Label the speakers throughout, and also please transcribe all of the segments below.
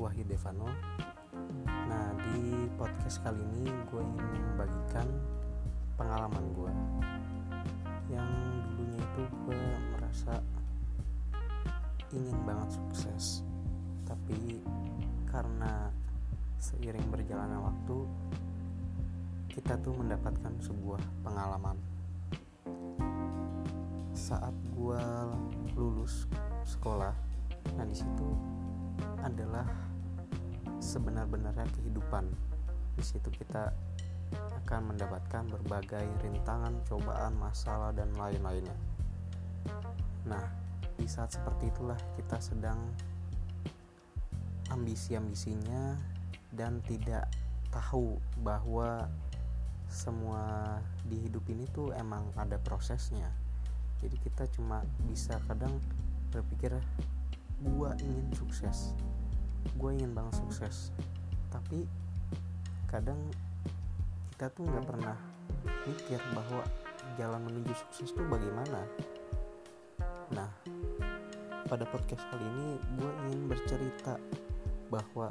Speaker 1: Wahid Devano. Nah di podcast kali ini gue ingin membagikan pengalaman gue Yang dulunya itu gue merasa ingin banget sukses. Tapi karena seiring berjalannya waktu Kita tuh mendapatkan sebuah pengalaman. Saat gue lulus sekolah nah di situ adalah sebenar-benarnya kehidupan di situ kita akan mendapatkan berbagai rintangan, cobaan, masalah dan lain-lainnya. Nah, di saat seperti itulah kita sedang ambisi-ambisinya dan tidak tahu bahwa semua di hidup ini tuh emang ada prosesnya. Jadi kita cuma bisa kadang berpikir gue ingin sukses. Gue ingin banget sukses. Tapi kadang kita tuh nggak pernah mikir bahwa jalan menuju sukses tuh bagaimana. Nah pada podcast kali ini gue ingin bercerita bahwa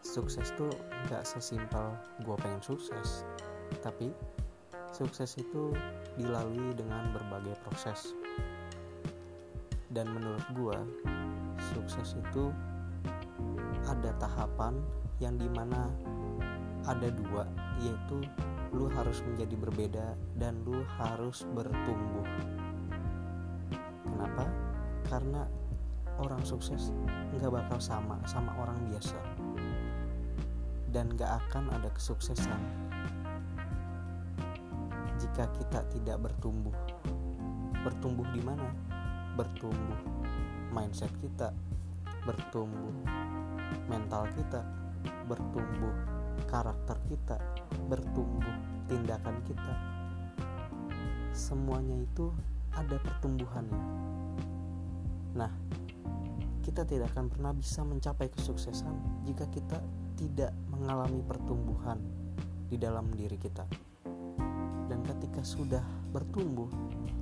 Speaker 1: sukses tuh nggak sesimpel gue pengen sukses. Tapi sukses itu dilalui dengan berbagai proses. Dan menurut gue sukses itu ada tahapan yang di mana ada dua yaitu lu harus menjadi berbeda dan lu harus bertumbuh. Kenapa? Karena orang sukses nggak bakal sama sama orang biasa. Dan gak akan ada kesuksesan jika kita tidak bertumbuh. Bertumbuh di mana bertumbuh mindset kita bertumbuh mental kita bertumbuh karakter kita bertumbuh tindakan kita. Semuanya itu ada pertumbuhannya. Nah kita tidak akan pernah bisa mencapai kesuksesan jika kita tidak mengalami pertumbuhan di dalam diri kita dan ketika sudah bertumbuh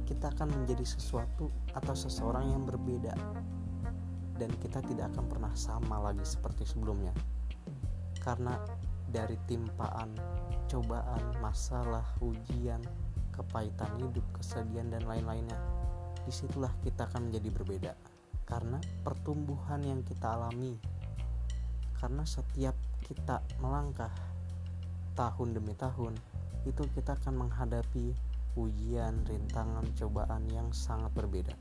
Speaker 1: kita akan menjadi sesuatu atau seseorang yang berbeda. Dan kita tidak akan pernah sama lagi seperti sebelumnya. Karena dari timpaan cobaan masalah ujian kepahitan hidup kesedihan dan lain-lainnya di situlah kita akan menjadi berbeda. Karena pertumbuhan yang kita alami karena setiap kita melangkah tahun demi tahun itu kita akan menghadapi ujian, rintangan, cobaan yang sangat berbeda.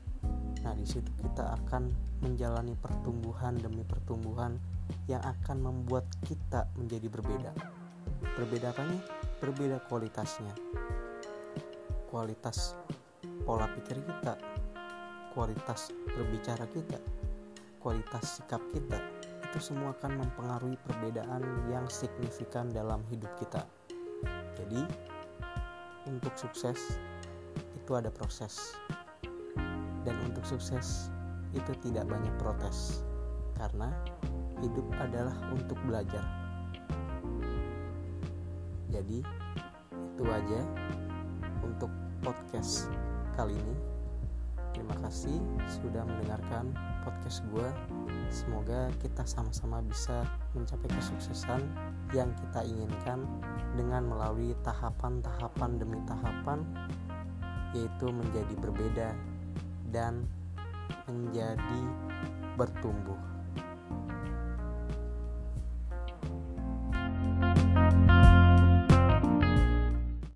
Speaker 1: Nah, di situ kita akan menjalani pertumbuhan demi pertumbuhan yang akan membuat kita menjadi berbeda. Berbeda apanya? Berbeda kualitasnya. Kualitas pola pikir kita, kualitas berbicara kita, kualitas sikap kita, itu semua akan mempengaruhi perbedaan yang signifikan dalam hidup kita. Jadi, untuk sukses itu ada proses. Dan untuk sukses itu tidak banyak protes. Karena hidup adalah untuk belajar. Jadi itu aja untuk podcast kali ini. Terima kasih sudah mendengarkan podcast gue semoga kita sama-sama bisa mencapai kesuksesan yang kita inginkan dengan melalui tahapan-tahapan demi tahapan yaitu menjadi berbeda dan menjadi bertumbuh.